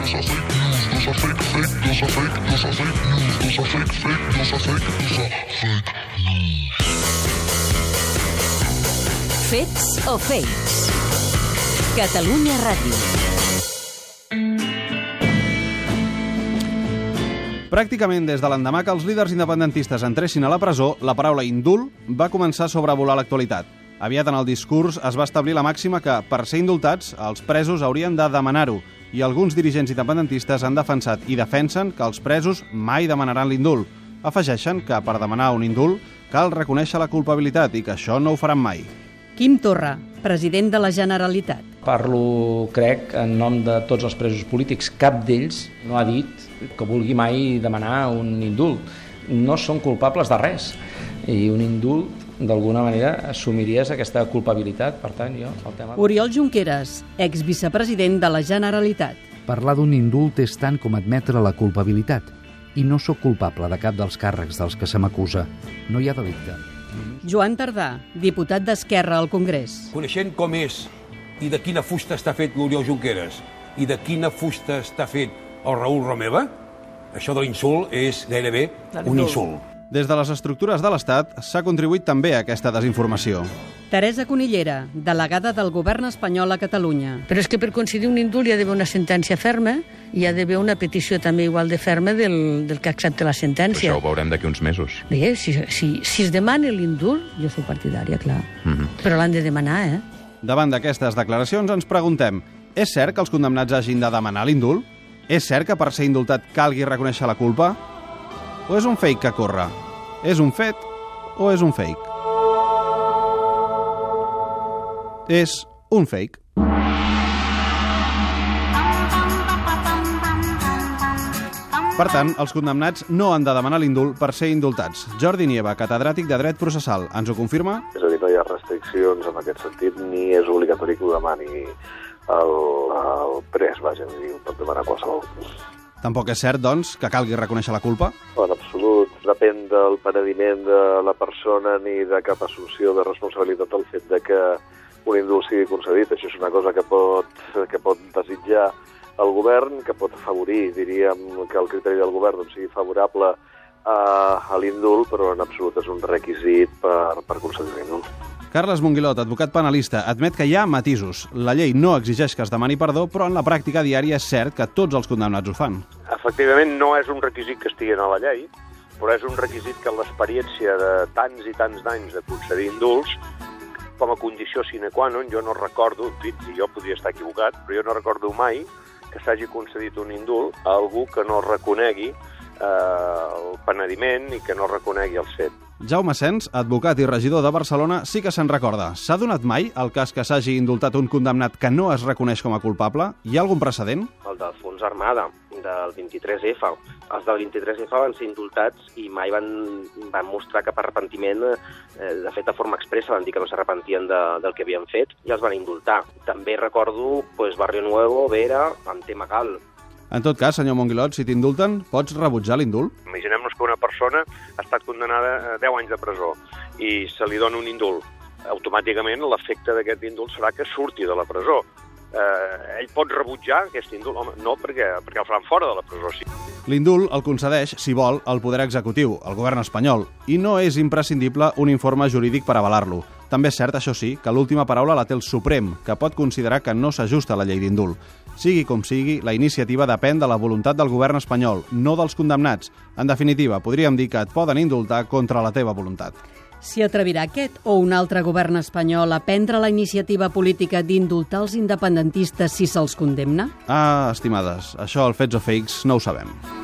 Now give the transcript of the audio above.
cosa fake news, cosa fake, fake, cosa fake, cosa fake news, cosa fake, fake, cosa fake, cosa fake news. Fets o fakes? Catalunya Ràdio. Pràcticament des de l'endemà que els líders independentistes entressin a la presó, la paraula indult va començar a sobrevolar l'actualitat. Aviat en el discurs es va establir la màxima que, per ser indultats, els presos haurien de demanar-ho, i alguns dirigents independentistes han defensat i defensen que els presos mai demanaran l'indult. Afegeixen que per demanar un indult cal reconèixer la culpabilitat i que això no ho faran mai. Quim Torra, president de la Generalitat. Parlo, crec, en nom de tots els presos polítics. Cap d'ells no ha dit que vulgui mai demanar un indult. No són culpables de res. I un indult, d'alguna manera, assumiries aquesta culpabilitat. Per tant, jo, el tema... Oriol Junqueras, exvicepresident de la Generalitat. Parlar d'un indult és tant com admetre la culpabilitat. I no sóc culpable de cap dels càrrecs dels que se m'acusa. No hi ha delicte. Joan Tardà, diputat d'Esquerra al Congrés. Coneixent com és i de quina fusta està fet l'Oriol Junqueras i de quina fusta està fet el Raül Romeva, això de l'insult és gairebé un insult. Des de les estructures de l'Estat s'ha contribuït també a aquesta desinformació. Teresa Conillera, delegada del govern espanyol a Catalunya. Però és que per concedir un indult hi ha d'haver una sentència ferma i hi ha d'haver una petició també igual de ferma del, del que accepta la sentència. Això ho veurem d'aquí uns mesos. Bé, si, si, si es demana l'indult, jo sóc partidària, clar. Mm -hmm. Però l'han de demanar, eh? Davant d'aquestes declaracions ens preguntem és cert que els condemnats hagin de demanar l'indult? És cert que per ser indultat calgui reconèixer la culpa? O és un fake que corre? És un fet o és un fake? És un fake. Per tant, els condemnats no han de demanar l'indult per ser indultats. Jordi Nieva, catedràtic de Dret Processal, ens ho confirma? És a dir, no hi ha restriccions en aquest sentit, ni és obligatori que ho demani el, el pres, vaja, pot demanar qualsevol. Tampoc és cert, doncs, que calgui reconèixer la culpa? En absolut. Depèn del penediment de la persona ni de cap assumpció de responsabilitat el fet de que un indult sigui concedit. Això és una cosa que pot, que pot desitjar el govern, que pot afavorir, diríem, que el criteri del govern doncs, sigui favorable a, a l'indult, però en absolut és un requisit per, per concedir l'indult. Carles Monguilot, advocat penalista, admet que hi ha matisos. La llei no exigeix que es demani perdó, però en la pràctica diària és cert que tots els condemnats ho fan. Efectivament, no és un requisit que estigui a la llei, però és un requisit que l'experiència de tants i tants d'anys de concedir indults, com a condició sine qua non, jo no recordo, i jo podria estar equivocat, però jo no recordo mai que s'hagi concedit un indult a algú que no reconegui eh, el penediment i que no reconegui el fet. Jaume Sens, advocat i regidor de Barcelona, sí que se'n recorda. S'ha donat mai el cas que s'hagi indultat un condemnat que no es reconeix com a culpable? Hi ha algun precedent? El d'Alfons Armada, del 23F. Els del 23F van ser indultats i mai van, van mostrar cap arrepentiment. Eh, de fet, de forma expressa van dir que no s'arrepentien de, del que havien fet i els van indultar. També recordo pues, Barrio Nuevo, Vera, amb tema Gal. En tot cas, senyor Monguilot, si t'indulten, pots rebutjar l'indult? Que una persona ha estat condenada a 10 anys de presó i se li dona un indult. Automàticament l'efecte d'aquest indult serà que surti de la presó. Eh, ell pot rebutjar aquest indult? Home, no, perquè, perquè el faran fora de la presó. Sí. L'indult el concedeix, si vol, el poder executiu, el govern espanyol, i no és imprescindible un informe jurídic per avalar-lo. També és cert, això sí, que l'última paraula la té el Suprem, que pot considerar que no s'ajusta a la llei d'indult. Sigui com sigui, la iniciativa depèn de la voluntat del govern espanyol, no dels condemnats. En definitiva, podríem dir que et poden indultar contra la teva voluntat. Si atrevirà aquest o un altre govern espanyol a prendre la iniciativa política d'indultar els independentistes si se'ls condemna? Ah, estimades, això, el fets o fakes, no ho sabem.